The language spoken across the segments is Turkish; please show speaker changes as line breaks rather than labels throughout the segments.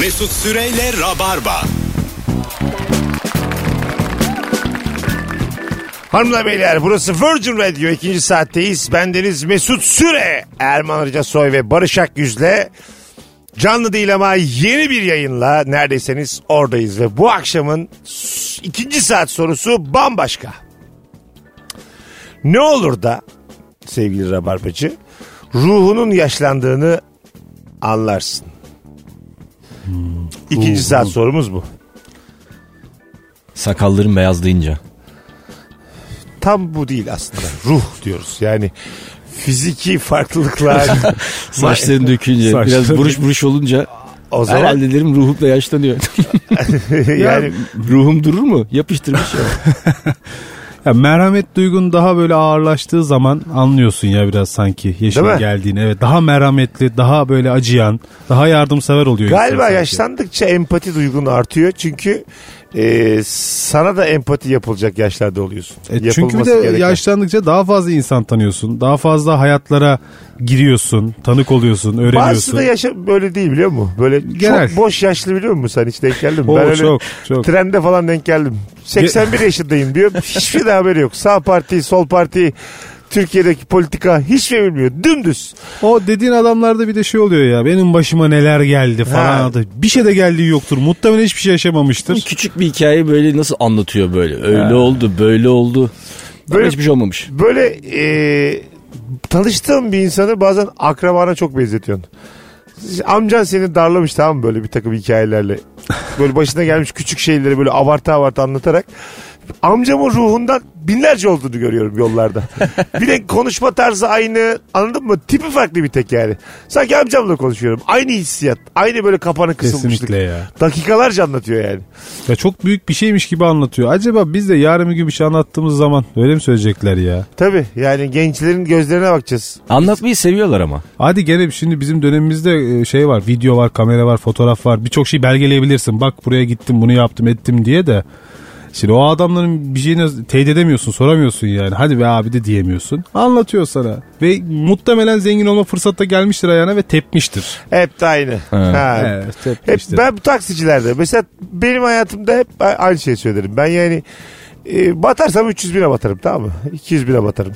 Mesut Süreyle Rabarba.
Hanımlar beyler burası Virgin Radio ikinci saatteyiz. Bendeniz Mesut Süre, Erman Arıca Soy ve Barış Akyüz'le canlı değil ama yeni bir yayınla neredeyseniz oradayız. Ve bu akşamın ikinci saat sorusu bambaşka. Ne olur da sevgili Rabarbacı ruhunun yaşlandığını anlarsın. İkinci saat sorumuz bu.
Sakalların beyazlayınca.
Tam bu değil aslında. Ruh diyoruz. Yani fiziki farklılıklar.
Saçların dökünce
Saçların-
biraz buruş buruş olunca
o zaman
herhalde derim ruhum da yaşlanıyor.
yani
ruhum durur mu? Yapıştırmış ya.
Ya merhamet duygun daha böyle ağırlaştığı zaman anlıyorsun ya biraz sanki
Değil
yaşın
mi?
geldiğini. Evet daha merhametli, daha böyle acıyan, daha yardımsever oluyor.
galiba yaşlandıkça empati duygun artıyor. Çünkü e, sana da empati yapılacak yaşlarda oluyorsun.
E, çünkü bir de
gereken.
yaşlandıkça daha fazla insan tanıyorsun. Daha fazla hayatlara giriyorsun, tanık oluyorsun,
Bazısı
öğreniyorsun.
da yaşa böyle değil biliyor musun? Böyle
Genel.
çok boş yaşlı biliyor musun sen hiç denk geldin mi?
Oo,
ben öyle
çok, çok.
trende falan denk geldim. 81 yaşındayım diyor. Hiçbir de haberi yok. Sağ parti, sol parti, Türkiye'deki politika hiçbir şey bilmiyor. Dümdüz.
O dediğin adamlarda bir de şey oluyor ya. Benim başıma neler geldi falan.
Ha.
adı. Bir şey de geldiği yoktur. Muhtemelen hiçbir şey yaşamamıştır.
Küçük bir hikaye böyle nasıl anlatıyor böyle. Öyle oldu böyle oldu. Böyle
Böyle-
hiçbir şey olmamış.
Böyle e, tanıştığın bir insanı bazen akrabana çok benzetiyorsun. Amcan seni darlamış tamam mı böyle bir takım hikayelerle. Böyle başına gelmiş küçük şeyleri böyle abartı abartı anlatarak. Amcamın ruhundan binlerce olduğunu görüyorum yollarda. bir de konuşma tarzı aynı anladın mı? Tipi farklı bir tek yani. Sanki amcamla konuşuyorum. Aynı hissiyat. Aynı böyle kapanı kısılmışlık.
Kesinlikle ya.
Dakikalarca anlatıyor yani.
Ya çok büyük bir şeymiş gibi anlatıyor. Acaba biz de yarın bir gün bir şey anlattığımız zaman öyle mi söyleyecekler ya?
Tabii yani gençlerin gözlerine bakacağız.
Anlatmayı seviyorlar ama.
Hadi gene şimdi bizim dönemimizde e, şey var, video var, kamera var, fotoğraf var. Birçok şey belgeleyebilirsin. Bak buraya gittim, bunu yaptım, ettim diye de. Şimdi o adamların bir şeyini teyit edemiyorsun, soramıyorsun yani. Hadi be abi de diyemiyorsun. Anlatıyor sana. Ve muhtemelen zengin olma fırsatı da gelmiştir ayağına ve tepmiştir.
Hep de aynı. Ha.
Evet,
Hep ben bu taksicilerde mesela benim hayatımda hep aynı şeyi söylerim. Ben yani e, batarsam 300 bine batarım tamam mı? 200 bine batarım.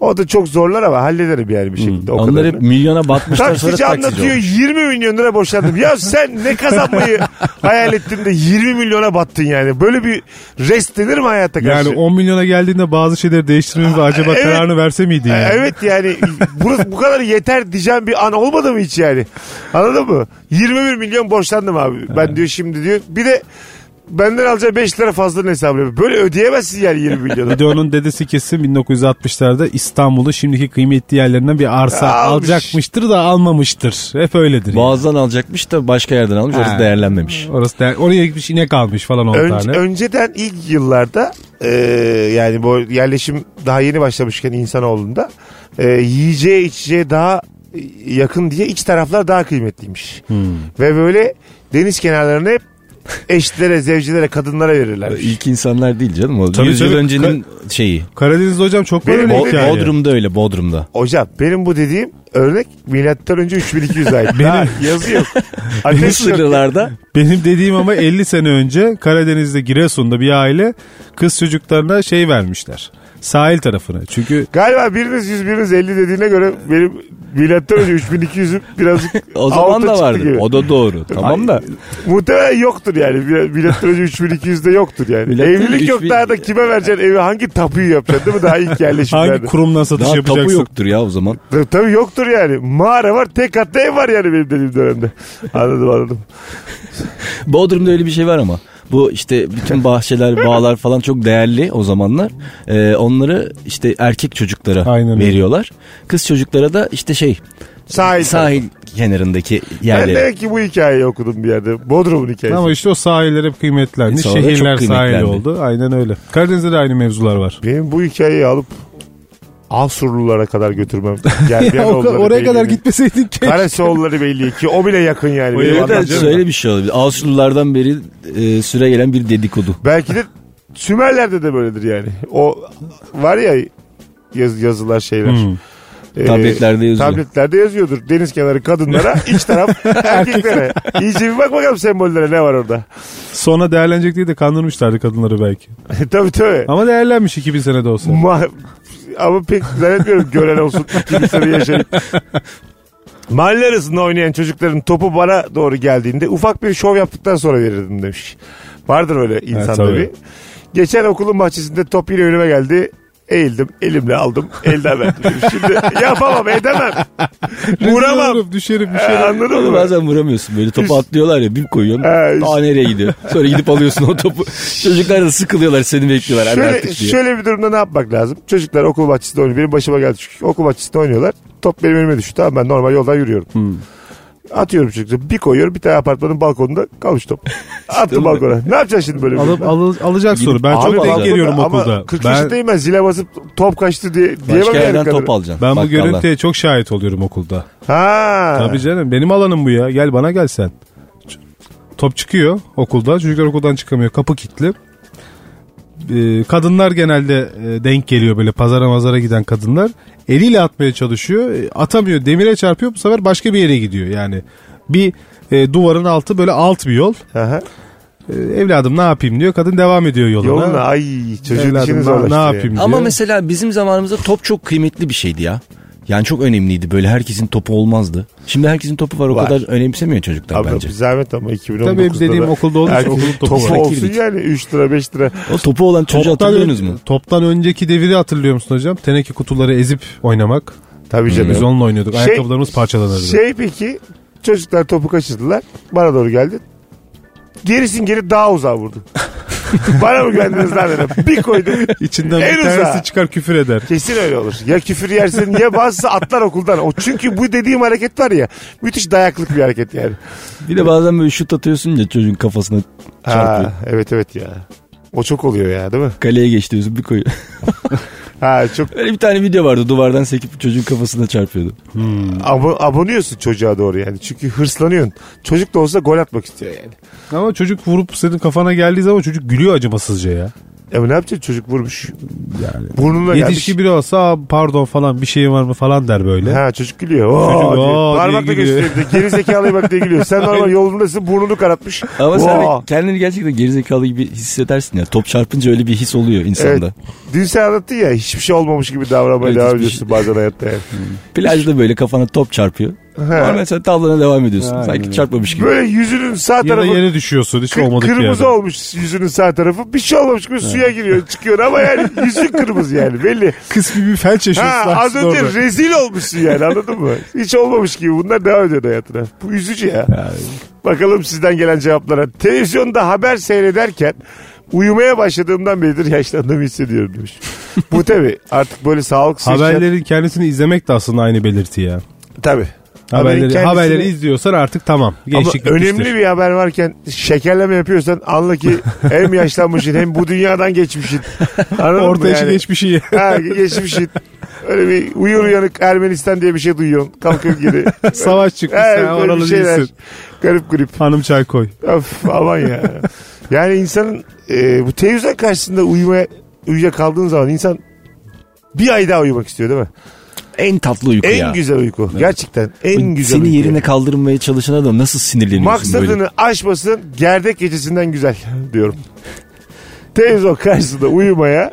O da çok zorlar ama hallederim yani bir şekilde. O
Onlar
kadarını.
hep milyona batmışlar sonra
Taksici
taksici
anlatıyor
olmuş.
20 milyon lira boşandım. Ya sen ne kazanmayı hayal ettin de 20 milyona battın yani. Böyle bir rest denir mi hayata karşı?
Yani 10 milyona geldiğinde bazı şeyleri değiştirmemiz ve acaba
evet.
kararını verse miydin yani?
Evet yani burası bu kadar yeter diyeceğim bir an olmadı mı hiç yani? Anladın mı? 21 milyon borçlandım abi. Ben diyor şimdi diyor. Bir de benden alacağı 5 lira fazla hesabı yapıyor. Böyle ödeyemezsin yani 20 milyonu.
Bir de onun dedesi kesin 1960'larda İstanbul'u şimdiki kıymetli yerlerinden bir arsa
Almış.
alacakmıştır da almamıştır. Hep öyledir. yani.
Boğaz'dan alacakmış da başka yerden almış. Orası
Ha.
değerlenmemiş.
Orası da, oraya gitmiş inek almış falan 10
Önce-
tane.
önceden ilk yıllarda e, yani bu yerleşim daha yeni başlamışken insanoğlunda e, yiyeceğe içeceğe daha yakın diye iç taraflar daha kıymetliymiş. Ve böyle deniz kenarlarını hep eşlere, zevcilere, kadınlara verirler.
İlk insanlar değil canım. O
Tabii,
100 yıl
tabii.
öncenin şeyi.
Karadeniz'de hocam çok var
Benim
öyle
o-
hikaye.
Bodrum'da öyle Bodrum'da.
Hocam benim bu dediğim örnek milattan önce 3200 ait. Daha yazı yok. Ateş yok.
Mısırlılarda
Benim dediğim ama 50 sene önce Karadeniz'de Giresun'da bir aile kız çocuklarına şey vermişler. Sahil tarafına. Çünkü
Galiba biriniz 100 biriniz 50 dediğine göre benim milattan önce 3200'üm birazcık
o zaman da vardı.
gibi.
O da doğru. Tamam da.
Muhtemelen yoktur yani. Milattan önce 3200'de yoktur yani.
Milattan
Evlilik yok
3000
daha da kime vereceksin evi hangi tapuyu yapacaksın değil mi daha ilk
hangi
yerleşimlerde.
kurumdan satış
Daha tapu
yapacaksın?
yoktur ya o zaman.
Tabii, tabii yoktur yani. Mağara var tek katlı ev var yani benim dediğim dönemde. Anladım anladım.
Bodrum'da öyle bir şey var ama. Bu işte bütün bahçeler, bağlar falan çok değerli o zamanlar. Ee, onları işte erkek çocuklara
Aynen öyle.
veriyorlar. Kız çocuklara da işte şey
Sahil.
sahil kenarındaki
Ben
yerlere.
demek ki bu hikayeyi okudum bir yerde. Bodrum'un hikayesi.
Ama işte o sahiller hep kıymetlendi.
Sonra da çok
Şehirler sahil oldu. Aynen öyle. Karadeniz'de de aynı mevzular var.
Benim bu hikayeyi alıp Asurlulara kadar götürmem.
Ya, o- oraya kadar gitmeseydin keşke.
Karasoğulları Beyliği ki o bile yakın yani.
O
şöyle bir şey olabilir. Avusturlulardan beri e, süre gelen bir dedikodu.
Belki de Sümerler'de de böyledir yani. O var ya yaz, yazılar şeyler.
Hmm.
e,
Tabletlerde yazıyor.
Tabletlerde yazıyordur. Deniz kenarı kadınlara, iç taraf erkeklere. İyice bir bak bakalım sembollere ne var orada.
Sonra değerlenecek diye de kandırmışlardı kadınları belki.
tabii tabii.
Ama değerlenmiş 2000 senede olsa.
Ma- ama pek zannetmiyorum gören olsun. İkinci sene yaşayıp. Mahalle arasında oynayan çocukların topu bana doğru geldiğinde ufak bir şov yaptıktan sonra verirdim demiş. Vardır öyle insan
tabii.
tabii. Geçen okulun bahçesinde top yine önüme geldi. Eğildim, elimle aldım, elden verdim. Şimdi yapamam, edemem. Vuramam.
Olurum, düşerim
Ee,
düşerim.
anladın mı?
bazen vuramıyorsun. Böyle topu atlıyorlar ya bir koyuyorsun.
Ha,
Daha nereye gidiyor? Sonra gidip alıyorsun o topu. Çocuklar da sıkılıyorlar seni bekliyorlar.
Şöyle,
artık diye.
şöyle bir durumda ne yapmak lazım? Çocuklar okul bahçesinde oynuyor. Benim başıma geldi çünkü. Okul bahçesinde oynuyorlar. Top benim önüme düştü. Tamam ben normal yoldan yürüyorum.
Hmm.
Atıyorum çocukları. Bir koyuyorum bir tane apartmanın balkonunda kalmış top. Attım
mi?
balkona. Ne yapacaksın şimdi böyle bir
Alıp,
durumda?
alı- alacak soru. Ben
Abi
çok denk
balkonda
geliyorum
ama
okulda.
40
Ben,
yaşındayım ben zile basıp top kaçtı diye diyemem
Başka
yani
yerden
kadına.
top alacaksın.
ben bu
Bakkaldan.
görüntüye çok şahit oluyorum okulda.
Ha.
Tabii canım benim alanım bu ya. Gel bana gel sen. Top çıkıyor okulda. Çocuklar okuldan çıkamıyor. Kapı kilitli. Ee, kadınlar genelde e, denk geliyor böyle pazara mazara giden kadınlar. Eliyle atmaya çalışıyor. E, Atamıyor. Demire çarpıyor. Bu sefer başka bir yere gidiyor. Yani bir e, duvarın altı böyle alt bir yol.
Aha.
E, evladım ne yapayım diyor. Kadın devam ediyor yoluna.
Yoluna ay çocuğun işini
Evladım ne,
zorlaştırıyor.
ne yapayım
Ama
diyor.
mesela bizim zamanımızda top çok kıymetli bir şeydi ya. Yani çok önemliydi. Böyle herkesin topu olmazdı. Şimdi herkesin topu var. O
Var.
kadar önemsemiyor çocuklar
Abi
bence.
bir zahmet ama 2019'da
Tabii benim dediğim
da
okulda
erkek
okulun topu
topu
var.
olsun
Fakirdik.
yani 3 lira 5 lira.
O topu olan çocuğu hatırlıyorsunuz
ön-
mu?
Toptan önceki deviri hatırlıyor musun hocam? Teneke kutuları ezip oynamak.
Tabii canım.
Biz onunla oynuyorduk.
Şey-
Ayakkabılarımız parçalanırdı.
Şey peki çocuklar topu kaçırdılar. Bana doğru geldi. Gerisin geri daha uzağa vurdu. Bana mı güvendiniz lan dedim. Bir koydum.
İçinden
En
bir tanesi
uzağa.
çıkar küfür eder.
Kesin öyle olur. Ya küfür yersin ya bazısı atlar okuldan. O çünkü bu dediğim hareket var ya müthiş dayaklık bir hareket yani.
Bir de bazen böyle şut atıyorsun ya çocuğun kafasına çarpıyor.
Ha, evet evet ya. O çok oluyor ya değil mi?
Kaleye geç diyorsun bir koyuyor.
Ha çok
Öyle bir tane video vardı duvardan sekip çocuğun kafasına çarpıyordu.
abo, abonuyorsun çocuğa doğru yani. Çünkü hırslanıyorsun. Çocuk da olsa gol atmak istiyor yani.
Ama çocuk vurup senin kafana geldiği zaman çocuk gülüyor acımasızca ya.
Ama ne yapacaksın çocuk vurmuş.
Yani
Burnuna gelmiş.
yetişki biri olsa "Aa, pardon falan bir şeyin var mı falan der böyle.
Ha çocuk gülüyor. Oo,
Çocuk. "Oo" diye
Parmakla
gülüyor.
gösteriyor. bir de. Geri zekalıya bak diye gülüyor. Sen normal yolundasın burnunu karartmış.
Ama sen
Oo.
kendini gerçekten gerizekalı gibi hissedersin ya. Top çarpınca öyle bir his oluyor insanda.
Evet. Dün sen anlattın ya hiçbir şey olmamış gibi davranmaya
Evet,
devam
hiçbir
ediyorsun bazen hayatta yani.
Plajda böyle kafana top çarpıyor. Normal sen tavlana devam ediyorsun.
Aynen.
Sanki çarpmamış gibi.
Böyle yüzünün sağ
Ya da
tarafı
yere düşüyorsun hiç olmadık bir
kırmızı
yerde.
olmuş yüzünün sağ tarafı. Bir şey olmamış gibi suya giriyor çıkıyor ama yani yüzün kırmızı yani belli.
Kısmi bir felç yaşıyorsun.
Ha, az önce
orada.
rezil olmuşsun yani anladın mı? Hiç olmamış gibi bunlar devam ediyor hayatına. Bu üzücü ya. Bakalım sizden gelen cevaplara. Televizyonda haber seyrederken uyumaya başladığımdan beridir yaşlandığımı hissediyorum demiş. Bu tabi artık böyle sağlık
Haberlerin kendisini izlemek de aslında aynı belirti ya.
Tabi.
Haberleri, haberleri izliyorsan artık tamam.
Ama
Gençlik
önemli
bitmiştir.
bir haber varken şekerleme yapıyorsan anla ki hem yaşlanmışsın hem bu dünyadan geçmişsin. Anladın
Orta yaşı
yani?
geçmiş iyi.
Ha, geçmişsin. Öyle bir uyur uyanık Ermenistan diye bir şey duyuyorsun. Kalkıyor geri.
Savaş çıkmış
Evet,
sen oralı değilsin.
Garip grip.
Hanım çay koy.
Of aman ya. Yani insanın e, bu televizyon karşısında uyumaya uyuyakaldığın zaman insan bir ay daha uyumak istiyor değil mi?
En tatlı uyku
En
ya.
güzel uyku. Gerçekten en güzel
Seni
uyku.
yerine kaldırmaya çalışan adam nasıl sinirleniyorsun böyle?
Maksadını aşmasın gerdek gecesinden güzel diyorum. Televizyon karşısında uyumaya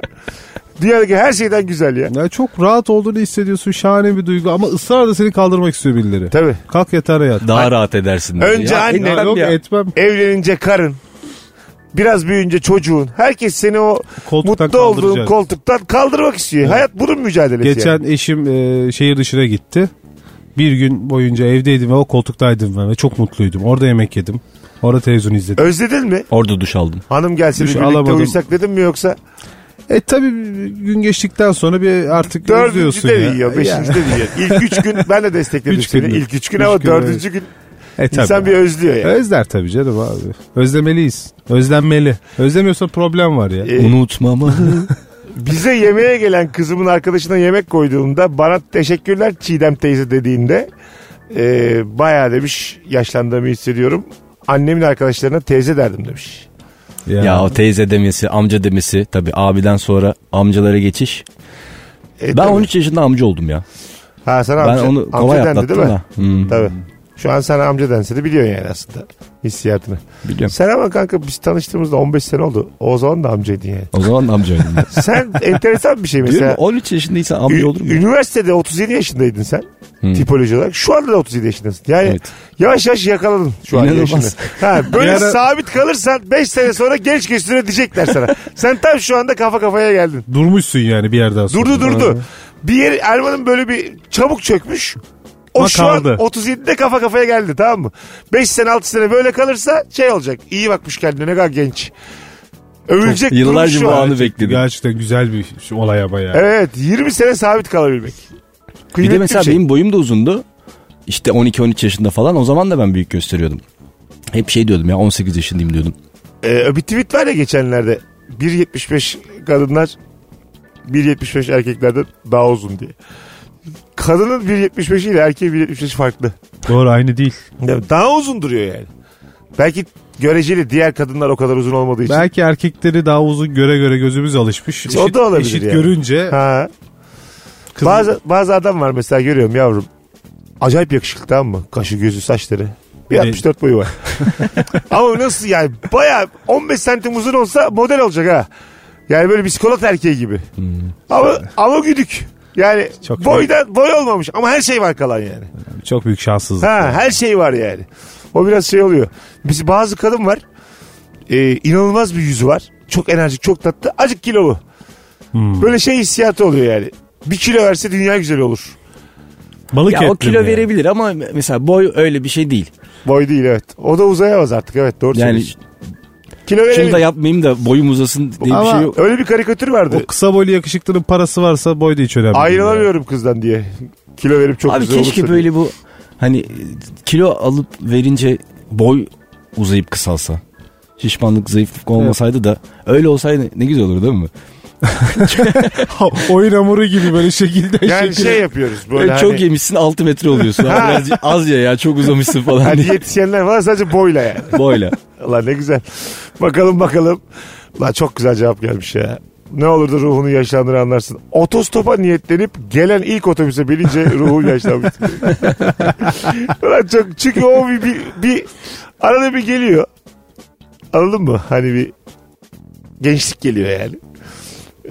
dünyadaki her şeyden güzel ya.
Ya çok rahat olduğunu hissediyorsun. Şahane bir duygu ama ısrarla seni kaldırmak istiyor birileri.
Tabii.
Kalk yatağına yat.
Daha rahat edersin. böyle.
Önce
Ya
anne-
etmem
Ya yok
ya.
etmem.
Evlenince karın. Biraz büyüyünce çocuğun. Herkes seni o
Koltuktan
mutlu olduğun
kaldıracak.
koltuktan kaldırmak istiyor. Hayat bunun mücadelesi
Geçen
yani.
eşim e, şehir dışına gitti. Bir gün boyunca evdeydim ve o koltuktaydım ben ve çok mutluydum. Orada yemek yedim. Orada televizyon izledim.
Özledin mi?
Orada duş aldım.
Hanım gelsin
Duş
birlikte
alamadım.
uyusak dedim mi yoksa?
E tabi gün geçtikten sonra bir artık
Dördüncü
özlüyorsun
de
ya.
yiyor, beşinci de yiyor. İlk üç gün ben de destekledim
Üç
seni.
gün mü?
İlk üç gün
Üç
ama
gün,
dördüncü gün
E, tabii.
insan bir özlüyor yani.
Özler tabii canım abi. Özlemeliyiz. Özlenmeli. Özlemiyorsa problem var ya.
Ee,
Unutmamalı.
bize yemeğe gelen kızımın arkadaşına yemek koyduğumda bana teşekkürler Çiğdem teyze dediğinde e, bayağı demiş yaşlandığımı hissediyorum. Annemin arkadaşlarına teyze derdim demiş.
ya o teyze demesi, amca demesi. Tabii abiden sonra amcalara geçiş.
E,
Ben
tabii.
13 yaşında amca oldum ya.
Ha sana
Ben
amca,
onu
amca
kolay
dendi
atlattım
değil mi?
da. Hmm.
Tabii. Şu an sana amca dense de biliyorsun yani aslında hissiyatını.
Biliyorum.
Sen ama kanka biz tanıştığımızda 15 sene oldu. O zaman da amcaydın yani.
O zaman da amcaydım. ben.
Sen enteresan bir şey
Diyorum
mesela.
13 yaşındaysan amca
Ü-
olur mu?
Üniversitede 37 yaşındaydın sen.
Hmm.
Tipoloji olarak. Şu anda da 37 yaşındasın. Yani
Evet.
yavaş yavaş yakaladın şu an yaşını. Ha, böyle
ara-
sabit kalırsan 5 sene sonra genç gösteriyor diyecekler sana. sen tam şu anda kafa kafaya geldin.
Durmuşsun yani bir yerden sonra.
Durdu durdu. Bir yer Erman'ın böyle bir çabuk çökmüş. O şu an
kaldı.
37'de kafa kafaya geldi tamam mı? 5 sene 6 sene böyle kalırsa şey olacak. İyi bakmış kendine ne kadar genç. Övülecek
Yıllarca
şu
bu
an.
anı bekledim.
Gerçekten güzel bir şu olay ama ya.
Evet 20 sene sabit kalabilmek.
Bir
Kıymetli
de mesela
şey.
benim boyum da uzundu. İşte 12-13 yaşında falan o zaman da ben büyük gösteriyordum. Hep şey diyordum ya 18 yaşındayım diyordum.
Ee, bir tweet var ya geçenlerde. 1.75 kadınlar 1.75 erkeklerden daha uzun diye. Kadının 1.75 ile erkeğin 1.75 farklı.
Doğru aynı değil.
Daha uzun duruyor yani. Belki göreceli diğer kadınlar o kadar uzun olmadığı için.
Belki erkekleri daha uzun göre göre gözümüz alışmış.
İşte o da olabilir
eşit
yani.
görünce
Ha.
kız-
Bazı, bazı adam var mesela görüyorum yavrum. Acayip yakışıklı tamam mı? Kaşı gözü saçları. Bir
Evet.
64 boyu var. Ama nasıl yani baya 15 santim uzun olsa model olacak ha. Yani böyle bisiklet erkeği gibi. Ama, ama güdük. Yani
Çok
boyda boy olmamış ama her şey var kalan yani.
çok büyük şanssızlık.
Ha, her şey var yani. O biraz şey oluyor. Biz bazı kadın var. e, inanılmaz bir yüzü var. Çok enerjik, çok tatlı. Acık kilolu.
Hmm.
Böyle şey hissiyatı oluyor yani. Bir kilo verse dünya güzeli olur.
Balık
Ya o kilo
yani?
verebilir ama mesela boy öyle bir şey değil.
Boy değil evet. O da uzayamaz artık evet doğru
Yani
söylüyorsun. Kilo
şunu
verebilir.
da yapmayayım da boyum uzasın diye
Ama
bir şey yok.
öyle bir karikatür vardı.
O kısa boylu yakışıklının parası varsa boy da hiç önemli değil.
Ayrılamıyorum kızdan diye. Kilo verip çok
Abi
güzel
keşke
olursa
böyle bu hani kilo alıp verince boy uzayıp kısalsa. Şişmanlık, zayıflık olmasaydı da öyle olsaydı ne güzel olur değil mi?
Oyun hamuru gibi böyle şekilde
diye. Yani
şekil-
şey yapıyoruz böyle
Böyle çok
hani,
yemişsin 6 metre oluyorsun. Abi biraz az ya ya çok uzamışsın falan
hani
diye.
diyetisyenler var sadece boyla yani.
Boyla.
Allah ne güzel. Bakalım bakalım. Lan çok güzel cevap gelmiş ya. Ne olur da ruhunu yaşlandığını anlarsın. Otostopa niyetlenip gelen ilk otobüse binince ruhu yaşlanmış. Ulan çok çünkü o bir, bir, bir arada bir geliyor. Anladın mı? Hani bir gençlik geliyor yani.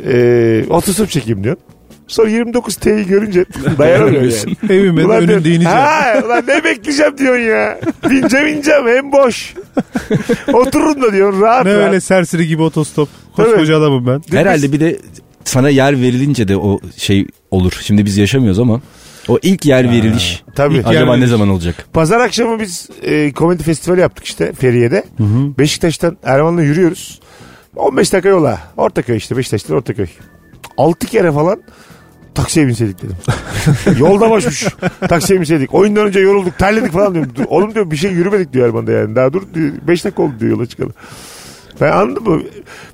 Ee, otostop çekeyim diyorsun. Sonra 29 T'yi görünce dayanamıyor yani.
Evimin
Ulan
önünde
diyorum,
ineceğim.
Ha, ulan ne bekleyeceğim diyorsun ya. Bineceğim ineceğim hem boş. Otururum da diyorsun rahat
Ne
rahat.
öyle serseri gibi otostop. Koskoca adamım ben.
Herhalde bir de sana yer verilince de o şey olur. Şimdi biz yaşamıyoruz ama o ilk yer veriliş
tabii.
acaba
yer
ne
veriliş.
zaman olacak?
Pazar akşamı biz e, komedi festivali yaptık işte Feriye'de. Beşiktaş'tan Erman'la yürüyoruz. 15 dakika yola. Ortaköy işte Beşiktaş'tan Ortaköy. 6 kere falan taksiye binseydik dedim. Yolda boşmuş. Taksiye binseydik. Oyundan önce yorulduk terledik falan diyorum. Dur, oğlum diyor bir şey yürümedik diyor Erman da yani. Daha dur 5 dakika oldu diyor yola çıkalım. Ben anladın mı?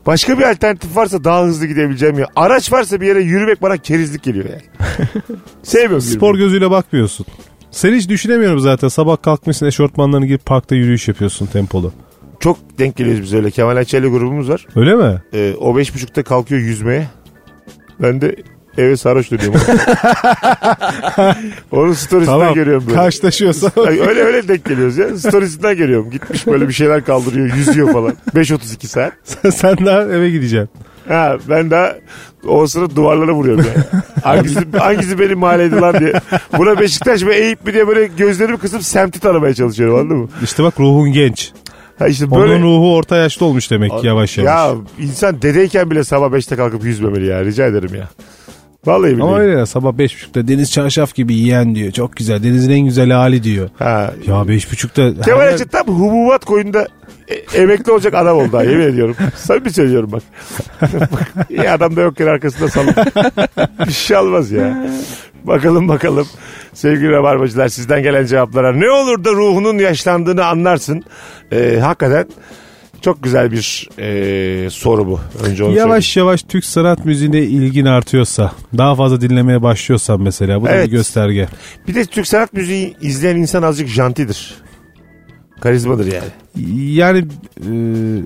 Başka bir alternatif varsa daha hızlı gidebileceğim ya. Araç varsa bir yere yürümek bana kerizlik geliyor yani. Sevmiyorum.
Spor
yürümeyi.
gözüyle bakmıyorsun. Seni hiç düşünemiyorum zaten. Sabah kalkmışsın eşortmanlarını giyip parkta yürüyüş yapıyorsun tempolu.
Çok denk geliyoruz biz öyle. Kemal Ayça'yla grubumuz var.
Öyle mi?
Ee, o beş buçukta kalkıyor yüzmeye. Ben de eve sarhoş dönüyorum. Onun storiesinden
Tamam.
görüyorum böyle.
Karşılaşıyorsa.
Ay, öyle öyle denk geliyoruz ya. Storiesinden görüyorum. Gitmiş böyle bir şeyler kaldırıyor. Yüzüyor falan. 5.32 saat.
Sen daha eve gideceksin.
Ha, ben daha o sırada duvarlara vuruyorum yani. Hangisi, hangisi benim mahalleydi lan diye. Buna Beşiktaş ve Eyüp mi diye böyle gözlerimi kısıp semti tanımaya çalışıyorum anladın mı?
İşte bak ruhun genç.
Ha işte böyle...
Onun ruhu orta yaşta olmuş demek ki yavaş yavaş.
Ya insan dedeyken bile sabah 5'te kalkıp yüzmemeli ya. Rica ederim ya. Vallahi billahi.
Ama öyle ya sabah beş buçukta deniz çarşaf gibi yiyen diyor. Çok güzel. Denizin en güzel hali diyor.
Ha.
Ya beş buçukta.
Kemal
her-
Ayça tam hububat koyunda e- emekli olacak adam oldu yemin ediyorum. Samimi söylüyorum bak. İyi adam da yokken arkasında salın. Bir şey olmaz ya. Bakalım bakalım sevgili rabarbacılar sizden gelen cevaplara ne olur da ruhunun yaşlandığını anlarsın. Ee, hakikaten çok güzel bir e, soru bu. Önce onu
Yavaş yavaş Türk sanat müziğine ilgin artıyorsa, daha fazla dinlemeye başlıyorsan mesela bu da
Evet.
bir gösterge.
söyleyeyim. Bir de Türk sanat müziği izleyen insan azıcık jantidir. Karizmadır yani.
Yani e,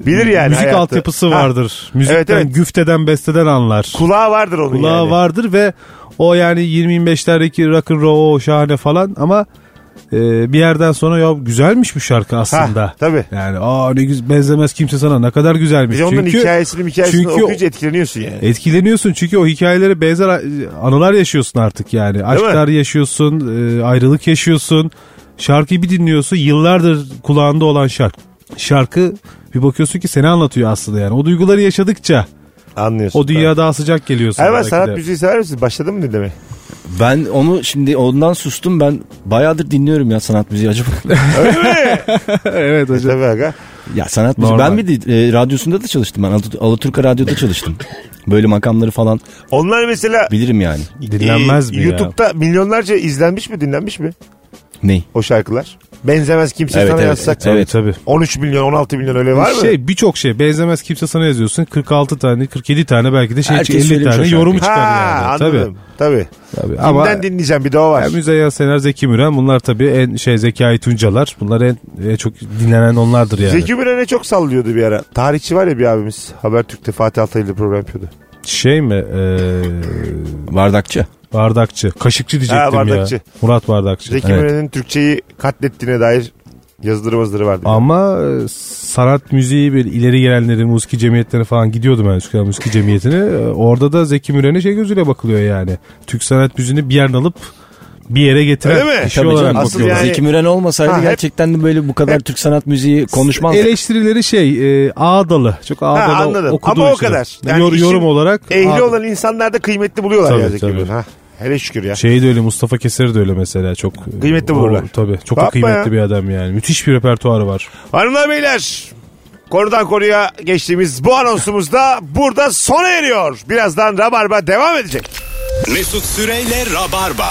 Bilir yani
müzik
hayatı.
altyapısı
Ha.
vardır. Müzikten,
Evet, evet.
güfteden, besteden anlar.
Kulağı vardır onun
Kulağı
yani.
vardır ve o yani 20-25'lerdeki rock and roll o şahane falan ama e, bir yerden sonra ya güzelmiş bu şarkı aslında.
Ha, tabii.
Yani aa ne güzel benzemez kimse sana ne kadar güzelmiş.
Bir onların
çünkü
hikayesini hikayesini
çünkü-
okuyunca etkileniyorsun yani.
etkileniyorsun çünkü o hikayelere benzer anılar yaşıyorsun artık yani. Aşklar yaşıyorsun, e, ayrılık yaşıyorsun. Şarkıyı bir dinliyorsun yıllardır kulağında olan şarkı. Şarkı bir bakıyorsun ki seni anlatıyor aslında yani. O duyguları yaşadıkça
Anlıyorsun.
o dünya daha sıcak geliyorsun.
Erman
belki
sanat
de.
müziği sever misin? Başladın mı dinlemeye?
Ben onu şimdi ondan sustum ben bayağıdır dinliyorum ya sanat müziği acaba.
evet hocam.
Tabii aga.
ya sanat müziği
Normal.
ben bir de e, radyosunda da çalıştım ben Alat- Alaturka Radyo'da çalıştım. Böyle makamları falan
Onlar mesela
bilirim yani.
Dinlenmez
e,
mi ya?
YouTube'da milyonlarca izlenmiş mi dinlenmiş mi
Ney?
o şarkılar? Benzemez kimse
Evet,
sana
evet,
yazsak.
evet.
Tabii.
13 milyon 16 milyon öyle var mı?
Şey birçok şey benzemez kimse sana yazıyorsun 46 tane 47 tane belki de şey
Herkes
50
söylemiş
tane
o
yorumu
şarkıyı.
çıkar
ha
yani.
anladım. Tabii.
Tabii.
Kimden
Ama
dinleyeceğim bir de o var.
ya Müzeyyen Sener, Zeki Müren bunlar tabii en şey Zekai Tuncalar. Bunlar en, en çok dinlenen onlardır yani.
Zeki Müren'e çok sallıyordu bir ara. Tarihçi var ya bir abimiz. Habertürk'te Fatih Altaylı'da program yapıyordu.
Şey mi? Ee,
Bardakçı.
bardakçı. Kaşıkçı diyecektim
Ha, bardakçı.
ya. Murat Bardakçı.
Zeki
Evet.
Müren'in Türkçeyi katlettiğine dair yazıları mazıları vardı.
Ama e, sanat müziği bir ileri gelenlerin musiki cemiyetlerine falan gidiyordum ben Üsküdar Musiki Cemiyeti'ne. E, Orada da Zeki Müren'e şey gözüyle bakılıyor yani. Türk sanat müziğini bir yerden alıp bir yere getiren
Öyle mi?
kişi
Tabii
olarak
canım.
Asıl
bakıyorlar.
yani-
Zeki Müren olmasaydı
Ha, hep-
gerçekten de böyle bu kadar
hep-
Türk sanat müziği konuşmaz.
Eleştirileri şey e, ağdalı. Çok ağdalı
anladım.
okuduğu
Ama o
için.
kadar. Yani
Yor-
işin
yorum olarak.
Ehli
ağdalı.
olan insanlar da kıymetli buluyorlar
Tabii,
ya Zeki
tabii.
Müren. Ha. Hele şükür ya.
Şey de öyle Mustafa Keser de öyle mesela çok
Kıymetli
o-
bulurlar.
tabii çok da
Yapma
kıymetli
ya.
bir adam yani. Müthiş bir repertuarı var.
Hanımlar beyler konudan konuya geçtiğimiz bu anonsumuz da burada sona eriyor. Birazdan Rabarba devam edecek.
Mesut Süreyle Rabarba.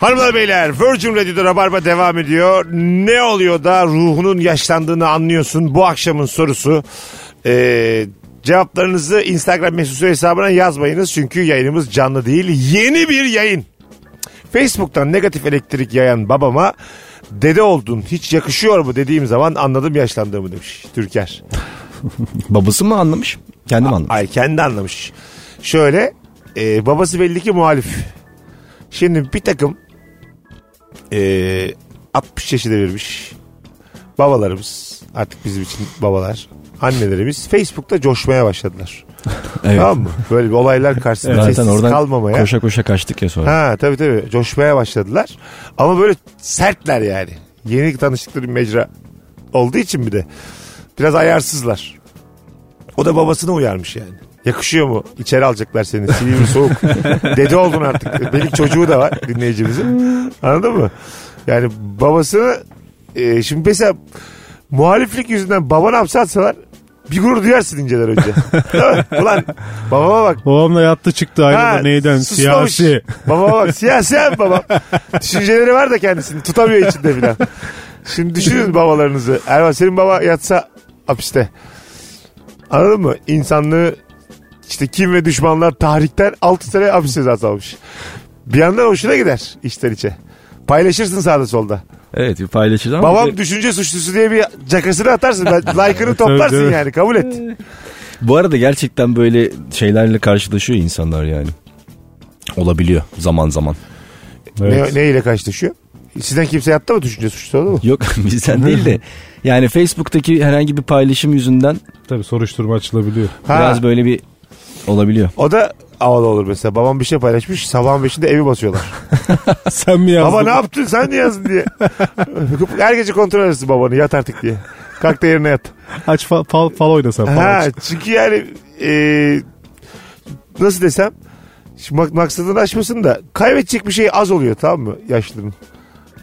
Hanımlar beyler Virgin Radio'da Rabarba devam ediyor. Ne oluyor da ruhunun yaşlandığını anlıyorsun bu akşamın sorusu. Ee, cevaplarınızı Instagram mesut hesabına yazmayınız. Çünkü yayınımız canlı değil. Yeni bir yayın. Facebook'tan negatif elektrik yayan babama dede oldun hiç yakışıyor mu dediğim zaman anladım yaşlandığımı demiş Türker.
Babası mı anlamış? Kendi mi anlamış?
Ay kendi anlamış. Şöyle e, babası belli ki muhalif. Şimdi bir takım e, 60 yaşı devirmiş babalarımız artık bizim için babalar annelerimiz Facebook'ta coşmaya başladılar.
Evet.
Tamam mı? Böyle bir olaylar karşısında
Zaten
sessiz
oradan
kalmamaya.
koşa koşa kaçtık ya sonra.
Ha tabii tabii coşmaya başladılar. Ama böyle sertler yani. Yeni tanıştıkları bir mecra olduğu için bir de biraz ayarsızlar. O da babasını uyarmış yani. Yakışıyor mu? İçeri alacaklar seni. Silivri soğuk. Dede oldun artık. Benim çocuğu da var dinleyicimizin. Anladın mı? Yani babasını e, şimdi mesela muhaliflik yüzünden babana hapse atsalar bir gurur duyarsın inceler önce. Ulan babama bak
Babamla yattı çıktı ayrıldı neyden
susmamış.
siyasi.
Babama bak siyasi abi babam. Düşünceleri var da kendisini tutamıyor içinde filan. Şimdi düşünün babalarınızı. Erman senin baba yatsa hapiste. Anladın mı? İnsanlığı işte kim ve düşmanlar tahrikten 6 sene hapis cezası almış. Bir yandan hoşuna gider içten içe. Paylaşırsın sağda solda.
Evet bir paylaşır ama
Babam
bir
düşünce suçlusu diye bir cakasını atarsın. Like'ını toplarsın yani kabul et.
bu arada gerçekten böyle şeylerle karşılaşıyor insanlar yani. Olabiliyor zaman zaman.
Evet.
Ne, ne ile karşılaşıyor? Sizden kimse yattı mı düşünce suçlusu oldu mu?
Yok bizden değil de yani Facebook'taki herhangi bir paylaşım yüzünden
Tabii soruşturma açılabiliyor.
Ha.
biraz böyle bir olabiliyor.
O da havalı olur mesela. Babam bir şey paylaşmış. Sabahın beşinde evi basıyorlar.
Sen mi yazdın?
Baba ne yaptın sen niye yazdın diye. Her gece kontrol edersin babanı yat artık diye. Kalk da yerine yat.
Aç fal, fal, fal oynasan. Fal
Ha,
aç.
çünkü yani e, nasıl desem mak- maksadını aşmasın da kaybedecek bir şey az oluyor tamam mı yaşlının.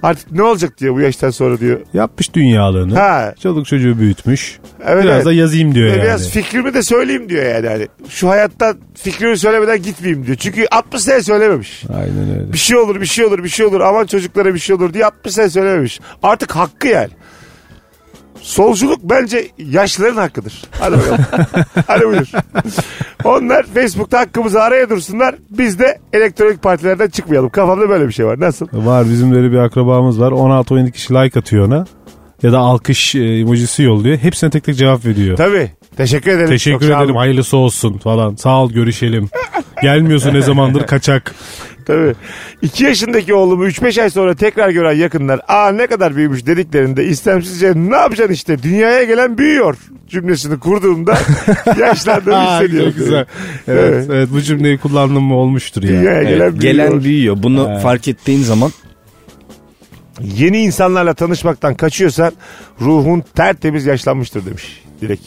Artık ne olacak diyor bu yaştan sonra diyor.
Yapmış dünyalığını.
Ha,
Çoluk çocuğu büyütmüş.
evet,
Biraz
evet.
da yazayım diyor
Ve
yani.
Biraz fikrimi de söyleyeyim diyor yani. Hani şu hayattan fikrimi söylemeden gitmeyeyim diyor. Çünkü 60 sene söylememiş.
Aynen öyle.
Bir şey olur, bir şey olur, bir şey olur. Aman çocuklara bir şey olur diye 60 sene söylememiş. Artık hakkı yani. Solculuk bence yaşlıların hakkıdır. Hadi bakalım. Hadi buyur. Onlar Facebook'ta hakkımızı araya dursunlar. Biz de elektronik partilerden çıkmayalım. Kafamda böyle bir şey var. Nasıl?
Var bizim öyle bir akrabamız var. 16-17 kişi like atıyor ona. Ya da alkış e, emojisi yolluyor. Hepsine tek tek cevap veriyor.
Tabii. Teşekkür ederim.
Teşekkür
Çok
ederim hayırlısı olsun falan. Sağ ol görüşelim. Gelmiyorsun ne zamandır kaçak.
Tabii. 2 yaşındaki oğlumu 3-5 ay sonra tekrar gören yakınlar aa ne kadar büyümüş dediklerinde istemsizce ne yapacaksın işte dünyaya gelen büyüyor cümlesini kurduğumda yaşlandığımı hissediyorum.
çok güzel. Evet, evet. bu cümleyi kullandığım mı olmuştur ya.
Dünyaya
Evet,
gelen büyüyor.
gelen büyüyor. Bunu fark ettiğin zaman
Yeni insanlarla tanışmaktan kaçıyorsan ruhun tertemiz yaşlanmıştır demiş direkt.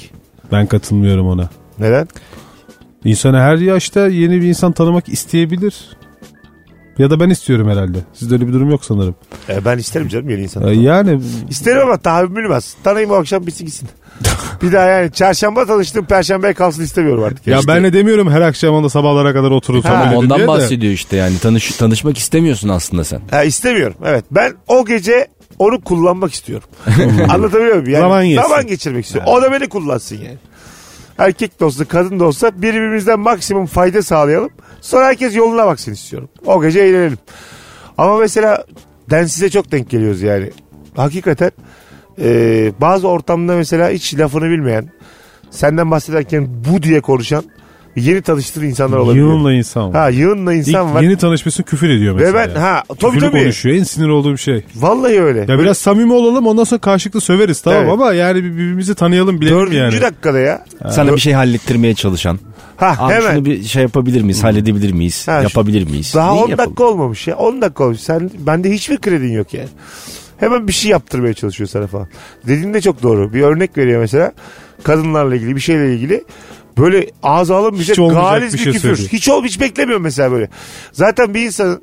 Ben katılmıyorum ona.
Neden?
İnsan her yaşta yeni bir insan tanımak isteyebilir. Ya da ben istiyorum herhalde. Sizde öyle bir durum yok sanırım.
E, ben isterim canım yeni insan.
Ee, Yani
İsterim ama tahammülüm az. Tanıyayım o akşam bitsin gitsin. bir daha yani çarşamba tanıştım perşembeye kalsın istemiyorum artık.
ya
İşte.
ben de demiyorum her akşam onda sabahlara kadar oturur
Ha,
ondan
de.
bahsediyor işte yani tanış, tanışmak istemiyorsun aslında sen.
Ha, istemiyorum. Evet. Ben o gece onu kullanmak istiyorum. Anlatabiliyor muyum? Yani
Zaman.
Zaman geçirmek istiyorum. O da beni kullansın yani. Erkek de olsa kadın da olsa birbirimizden maksimum fayda sağlayalım. Sonra herkes yoluna baksın istiyorum. O gece eğlenelim. Ama mesela densize çok denk geliyoruz yani. Hakikaten e, bazı ortamda mesela hiç lafını bilmeyen senden bahsederken bu diye konuşan yeni tanıştığın insanlar olabiliyor.
Yığınla insan var.
Ha yığınla insan
İlk
var.
yeni tanışmışsın küfür ediyor
Ve
mesela.
ben ha tabii
Küfürlü
tabii.
konuşuyor. En sinir olduğum şey.
Vallahi öyle.
Ya biraz samimi olalım ondan sonra karşılıklı söveriz tamam
Evet.
ama yani birbirimizi tanıyalım bilelim
Dördüncü
yani.
dakikada ya.
Sana bir şey hallettirmeye çalışan.
Ha
Abi
hemen.
şunu bir şey yapabilir miyiz? Halledebilir miyiz?
Ha,
yapabilir miyiz?
Daha
Neyi
10
yapalım?
dakika olmamış ya. 10 dakika olmuş. Sen bende hiçbir kredin yok yani. Hemen bir şey yaptırmaya çalışıyor sana falan. Dediğin de çok doğru. Bir örnek veriyor mesela. Kadınlarla ilgili bir şeyle ilgili. Böyle ağza alınmayacak
Hiç
galiz
bir şey
küfür.
söylüyor.
Hiç ol hiç beklemiyorum mesela böyle. Zaten bir insanın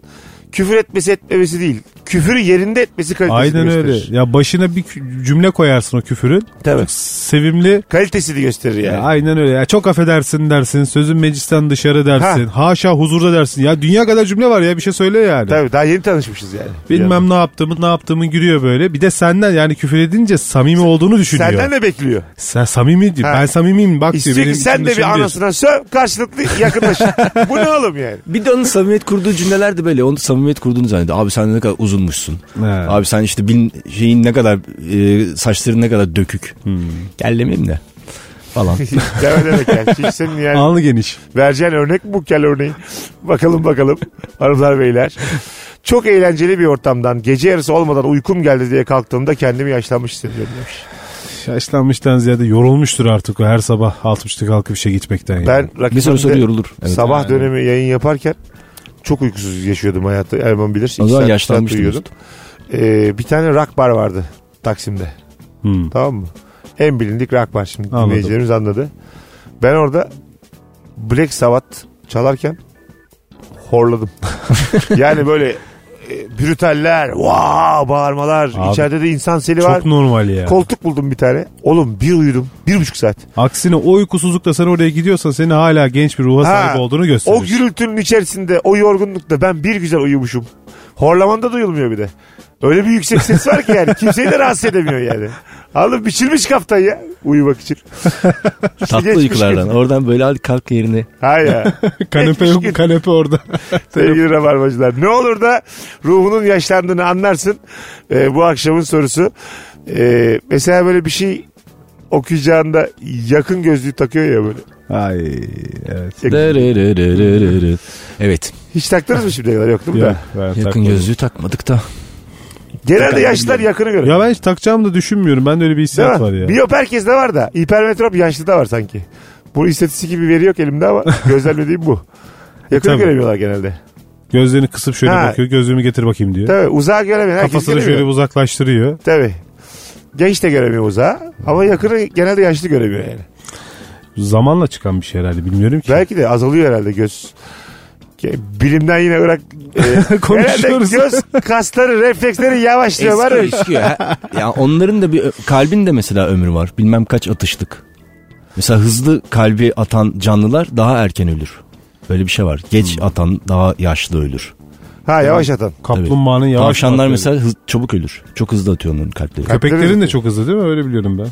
küfür etmesi etmemesi değil. Küfürü yerinde etmesi kalitesini
Aynen
gösterir.
öyle. Ya başına bir cümle koyarsın o küfürün.
Tabii.
Çok sevimli.
Kalitesini gösterir yani.
Ya aynen öyle. Ya çok affedersin dersin. Sözün meclisten dışarı dersin. Haşa huzurda dersin. Ya dünya kadar cümle var ya bir şey söyle yani.
Tabii daha yeni tanışmışız yani.
Bilmem ne yaptığımı ne yaptığımı giriyor böyle. Bir de senden yani küfür edince samimi olduğunu düşünüyor.
Senden ne bekliyor?
Sen samimi diyor.
Ha.
Ben samimiyim bak diyor.
İstiyor
Benim
ki sen de bir anasına söv karşılıklı yakınlaş. Bu ne oğlum yani?
Bir de onun samimiyet kurduğu cümleler de böyle. Onun samimiyet kurduğunu zannediyor. Abi sen ne kadar uzunmuşsun.
He.
Abi sen işte bin şeyin ne kadar e, saçların ne kadar dökük.
Hmm.
Gel demeyeyim de. Falan.
Deme demek yani. Hiç senin yani
Alnı geniş.
vereceğin örnek bu kel örneği. Bakalım bakalım hanımlar beyler. Çok eğlenceli bir ortamdan gece yarısı olmadan uykum geldi diye kalktığımda kendimi yaşlanmış hissediyorum demiş.
Yaşlanmıştan ziyade yorulmuştur artık o her sabah 60'ta kalkıp işe gitmekten. yani.
Ben
bir
rakibimde
sonra yorulur. Evet.
sabah dönemi yayın yaparken çok uykusuz yaşıyordum hayatta. Erman bilir.
O zaman
uyuyordum. Ee, bir tane rock bar vardı Taksim'de.
Hmm.
Tamam mı? En bilindik rock bar şimdi
Anladım.
dinleyicilerimiz anladı. Ben orada Black Sabbath çalarken horladım. yani böyle e, brütaller, wow, bağırmalar,
Abi,
içeride de insan seli var.
Çok normal ya.
Koltuk buldum bir tane. Oğlum bir uyudum. Bir buçuk saat.
Aksine o uykusuzlukta sen oraya gidiyorsan seni hala genç bir ruha
Ha,
sahip olduğunu gösterir.
O gürültünün içerisinde, o yorgunlukta ben bir güzel uyumuşum. Horlamanda duyulmuyor bir de. Öyle bir yüksek ses var ki yani. Kimseyi de rahatsız edemiyor yani. Anladın biçilmiş kaftan ya uyumak için.
Tatlı
geçmiş
uykulardan.
gün.
Oradan böyle hadi kalk yerine.
Ha ya.
kanepe yok kanepe orada.
Sevgili rabarbacılar. Ne olur da ruhunun yaşlandığını anlarsın. Ee, bu akşamın sorusu. Ee, mesela böyle bir şey okuyacağında yakın gözlüğü takıyor ya böyle.
Ay evet.
Evet.
Hiç taktınız mı şimdiye kadar? Yok değil mi?
Ya,
da?
Yakın
takmadım.
gözlüğü takmadık da.
Genelde yaşlılar yakını görüyor.
Ya ben hiç takacağımı da düşünmüyorum. Ben de öyle bir hissiyat var ya.
Biyop herkeste var da. Hipermetrop yaşlıda var sanki. Bu istatistik gibi veri yok elimde ama gözlemlediğim bu. Yakını
Tabii.
göremiyorlar genelde.
Gözlerini kısıp şöyle
Ha.
bakıyor. Gözlüğümü getir bakayım diyor.
Tabii uzağa göremeyen herkes
Kafasını
göremiyor.
şöyle bir uzaklaştırıyor.
Tabii. Genç de göremiyor uzağa ama yakını genelde yaşlı göremiyor yani.
Zamanla çıkan bir şey herhalde bilmiyorum ki.
Belki de azalıyor herhalde göz. Bilimden yine bırak. E,
Konuşuyoruz.
göz kasları, refleksleri yavaşlıyor. Var
Eskiyor
ya.
eskiyor. Ha, ya onların da bir kalbin de mesela ömrü var. Bilmem kaç atışlık. Mesela hızlı kalbi atan canlılar daha erken ölür. Böyle bir şey var. Geç atan daha yaşlı ölür.
Ha yavaş atan.
Kaplumbağanın yavaş
Tavşanlar
atları.
mesela hız- çabuk ölür. Çok hızlı atıyor onların kalpleri.
Köpeklerin de çok hızlı değil mi? Öyle biliyorum ben.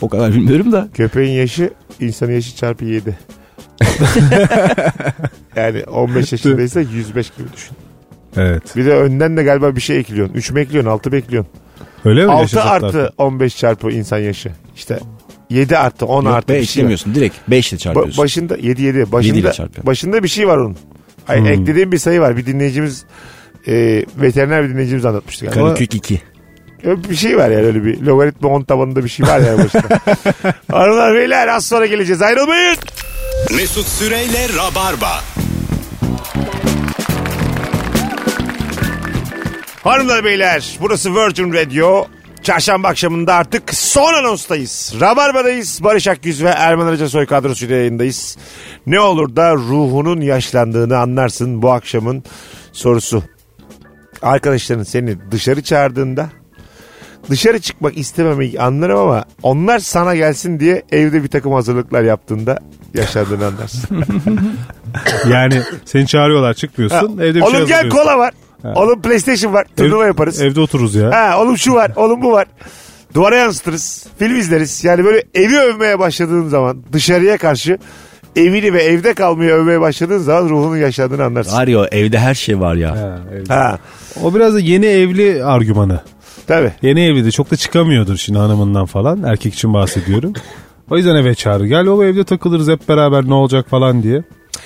O kadar bilmiyorum da.
Köpeğin yaşı insanın yaşı çarpı 7. yani 15 yaşındaysa 105 gibi düşün.
Evet.
Bir de önden de galiba bir şey ekliyorsun. 3 mü ekliyorsun 6 mı ekliyorsun?
Öyle mi?
6
yaşayacaklar?
artı 15 çarpı insan yaşı. İşte 7 artı 10
Yok
artı
be
bir şey
eklemiyorsun. Direkt 5 ile
Ba-
çarpıyorsun.
başında 7 7
Yedi
başında başında bir şey var onun. Hayır
Hmm.
eklediğim bir sayı var. Bir dinleyicimiz e, veteriner bir dinleyicimiz anlatmıştı galiba.
Karakök 2.
Öyle Bir şey var yani öyle bir logaritma 10 tabanında bir şey var yani başında. Hanımlar beyler az sonra geleceğiz ayrılmayın.
Mesut Süreyle Rabarba.
Hanımlar beyler burası Virgin Radio. Çarşamba akşamında artık son anonstayız. Rabarba'dayız. Barış Akgüz ve Erman Arıca Soy kadrosuyla yayındayız. Ne olur da ruhunun yaşlandığını anlarsın bu akşamın sorusu. Arkadaşların seni dışarı çağırdığında dışarı çıkmak istememeyi anlarım ama onlar sana gelsin diye evde bir takım hazırlıklar yaptığında yaşlandığını anlarsın.
Yani seni çağırıyorlar çıkmıyorsun. evde bir
oğlum
şey
gel kola var. Oğlum PlayStation var. Turnuva yaparız.
Evde otururuz ya.
Ha oğlum şu var, oğlum bu var. Duvara yansıtırız. Film izleriz. Yani böyle evi övmeye başladığın zaman dışarıya karşı evini ve evde kalmayı övmeye başladığın zaman ruhunun yaşadığını anlarsın.
Var ya evde her şey var ya.
Ha, evde.
Ha
O biraz da yeni evli argümanı.
tabii.
Yeni evli de çok da çıkamıyordur şimdi hanımından falan. Erkek için bahsediyorum. O yüzden eve çağır. Gel o evde takılırız hep beraber ne olacak falan diye.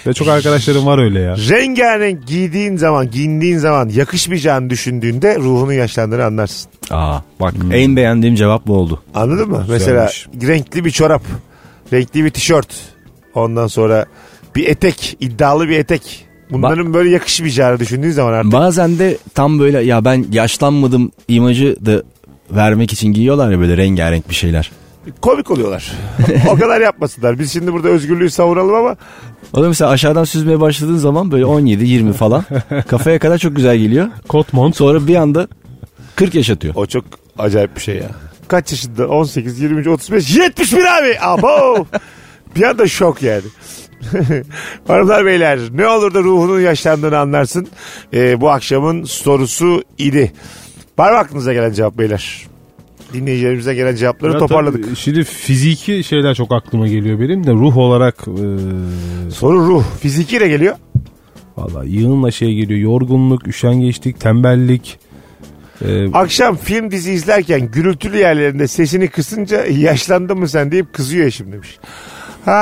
Ve çok arkadaşlarım var öyle ya.
Rengarenk giydiğin zaman, giyindiğin zaman yakışmayacağını düşündüğünde ruhunun yaşlandığını anlarsın.
Aa bak en beğendiğim cevap bu oldu.
Anladın mı? Mesela renkli bir çorap, renkli bir tişört, ondan sonra bir etek, iddialı bir etek. Bunların böyle yakışmayacağını düşündüğün zaman artık.
Bazen de tam böyle ya ben yaşlanmadım imajı da vermek için giyiyorlar ya böyle rengarenk bir şeyler.
Komik oluyorlar. o kadar yapmasınlar. Biz şimdi burada özgürlüğü savunalım ama
O da mesela aşağıdan süzmeye başladığın zaman böyle 17-20 falan kafaya kadar çok güzel geliyor.
Kot mont.
Sonra bir anda 40 yaşatıyor.
o çok acayip bir şey ya. Kaç yaşında? 18, 23, 35, 71 abi. Abo. bir anda şok yani. Hanımlar beyler ne olur da ruhunun yaşlandığını anlarsın. Ee, bu akşamın sorusu idi. Var mı aklınıza gelen cevap beyler? Dinleyicilerimize gelen cevapları
Ya
toparladık.
tabii Şimdi fiziki şeyler çok aklıma geliyor benim de ruh olarak e,
Soru ruh. Fizikiyle geliyor.
valla yığınla şey geliyor. Yorgunluk, üşengeçlik, tembellik. E,
Akşam film dizi izlerken gürültülü yerlerinde sesini kısınca yaşlandın mı sen deyip kızıyor eşim demiş. Ha.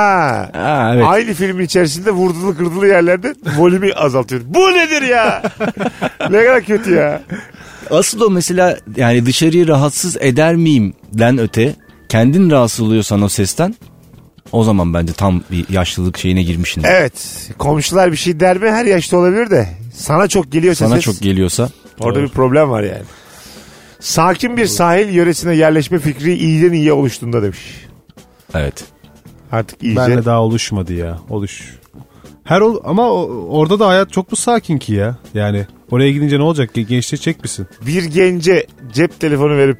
Aa, evet.
Aynı filmin içerisinde vurdulu kırdılı yerlerde volümü azaltıyor. Bu nedir ya? ne kadar kötü ya.
Asıl o mesela yani dışarıyı rahatsız eder miyim den öte kendin rahatsız oluyorsan o sesten o zaman bence tam bir yaşlılık şeyine girmişsin.
Evet. Komşular bir şey der mi? Her yaşta olabilir de. Sana çok geliyorsa
Sana
ses,
çok geliyorsa
orada bir problem var yani. Sakin bir sahil yöresine yerleşme fikri iyiden iyiye oluştuğunda demiş.
evet.
Artık iyice.
benle daha oluşmadı ya. Oluş. Her ol ama orada da hayat çok mu sakin ki ya? Yani oraya gidince ne olacak? Ge- Gençleşecek misin?
bir gence cep telefonu verip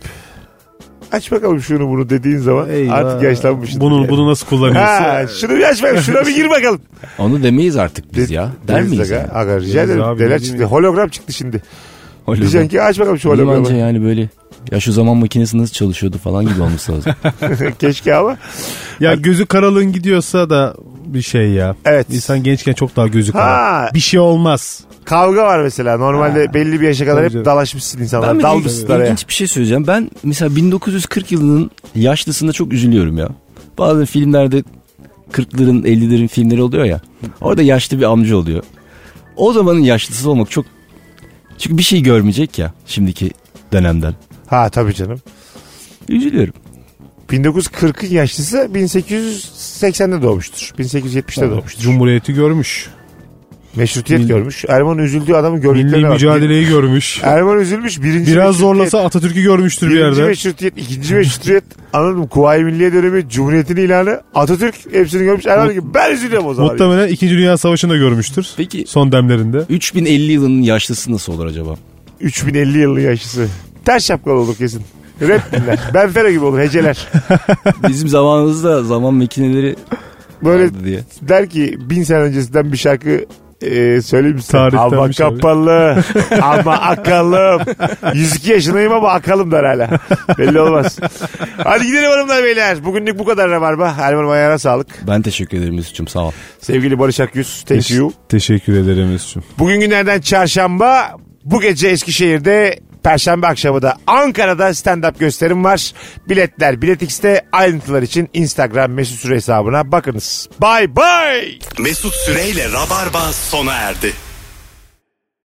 aç bakalım şunu bunu dediğin zaman
Eyvah.
artık yaşlanmışsın.
Bunu
yani.
bunu nasıl kullanıyorsun?
Ha, şunu bir aç bakalım şuna bir gir bakalım.
Onu demeyiz artık biz ya. Der miyiz?
aga.
Yani?
Aga, rica ederim.
abi,
Neler
ne
çıktı?
diyeyim
Hologram çıktı şimdi.
Öyle
Diyeceksin
mi?
ki aç bakalım şu hologramı.
yani böyle ya şu zaman makinesi nasıl çalışıyordu falan gibi olması lazım.
Keşke ama.
Ya gözü karalığın gidiyorsa da bir şey ya.
Evet.
İnsan gençken çok daha gözü
Ha.
kara. Bir şey olmaz.
Kavga var mesela. Normalde belli bir yaşa kadar
Tabii
hep
canım.
dalaşmışsın insanlar.
Ben bir de
Dalmışsın araya.
ilginç bir şey söyleyeceğim. Ben mesela 1940 yılının yaşlısında çok üzülüyorum ya. Bazı filmlerde 40'ların 50'lerin filmleri oluyor ya. Orada yaşlı bir amca oluyor. O zamanın yaşlısı olmak çok... Çünkü bir şey görmeyecek ya şimdiki dönemden.
Ha tabii canım.
Üzülüyorum.
1940'ın yaşlısı 1880'de doğmuştur. 1870'de doğmuştur.
Cumhuriyeti görmüş.
Meşrutiyet
Mil-
görmüş. Erman üzüldüğü adamı gördüklerine
Milli
bak.
mücadeleyi görmüş.
Erman üzülmüş. Birinci
Biraz zorlasa Atatürk'ü görmüştür bir
Birinci
yerde.
meşrutiyet, ikinci meşrutiyet, anladın mı? Kuvayi Milliye dönemi, Cumhuriyet'in ilanı, Atatürk hepsini görmüş. Erman diyor ki ben üzülüyorum o zaman.
Muhtemelen 2. Dünya Savaşı'nda görmüştür.
Peki
Son demlerinde.
3050 yılının yaşlısı nasıl olur acaba?
3050 yılın yaşlısı. Ters şapkalı olur kesin. Rap dinler. Ben Fero gibi olur heceler.
Bizim zamanımızda zaman makineleri
Böyle
vardı diye.
der ki bin sene öncesinden bir şarkı Ee, söyleyeyim size?
Tarihten
Ama
bir
kapalı. ama akalım. 102 yaşındayım ama akalım der hala. Belli olmaz. Hadi gidelim hanımlar beyler. Bugünlük bu kadar Rabarba. Erman ayağına sağlık.
Ben teşekkür ederim Mesut'cum sağ ol.
Sevgili Barış Akyüz. Thank you.
Teşekkür ederim Mesut'cum.
Bugün günlerden çarşamba. Bu gece Eskişehir'de Perşembe akşamı da Ankara'da stand-up gösterim var. Biletler Bilet X'te ayrıntılar için Instagram mesut süre hesabına bakınız. Bye bye.
Mesut Süreyle Rabarba sona erdi.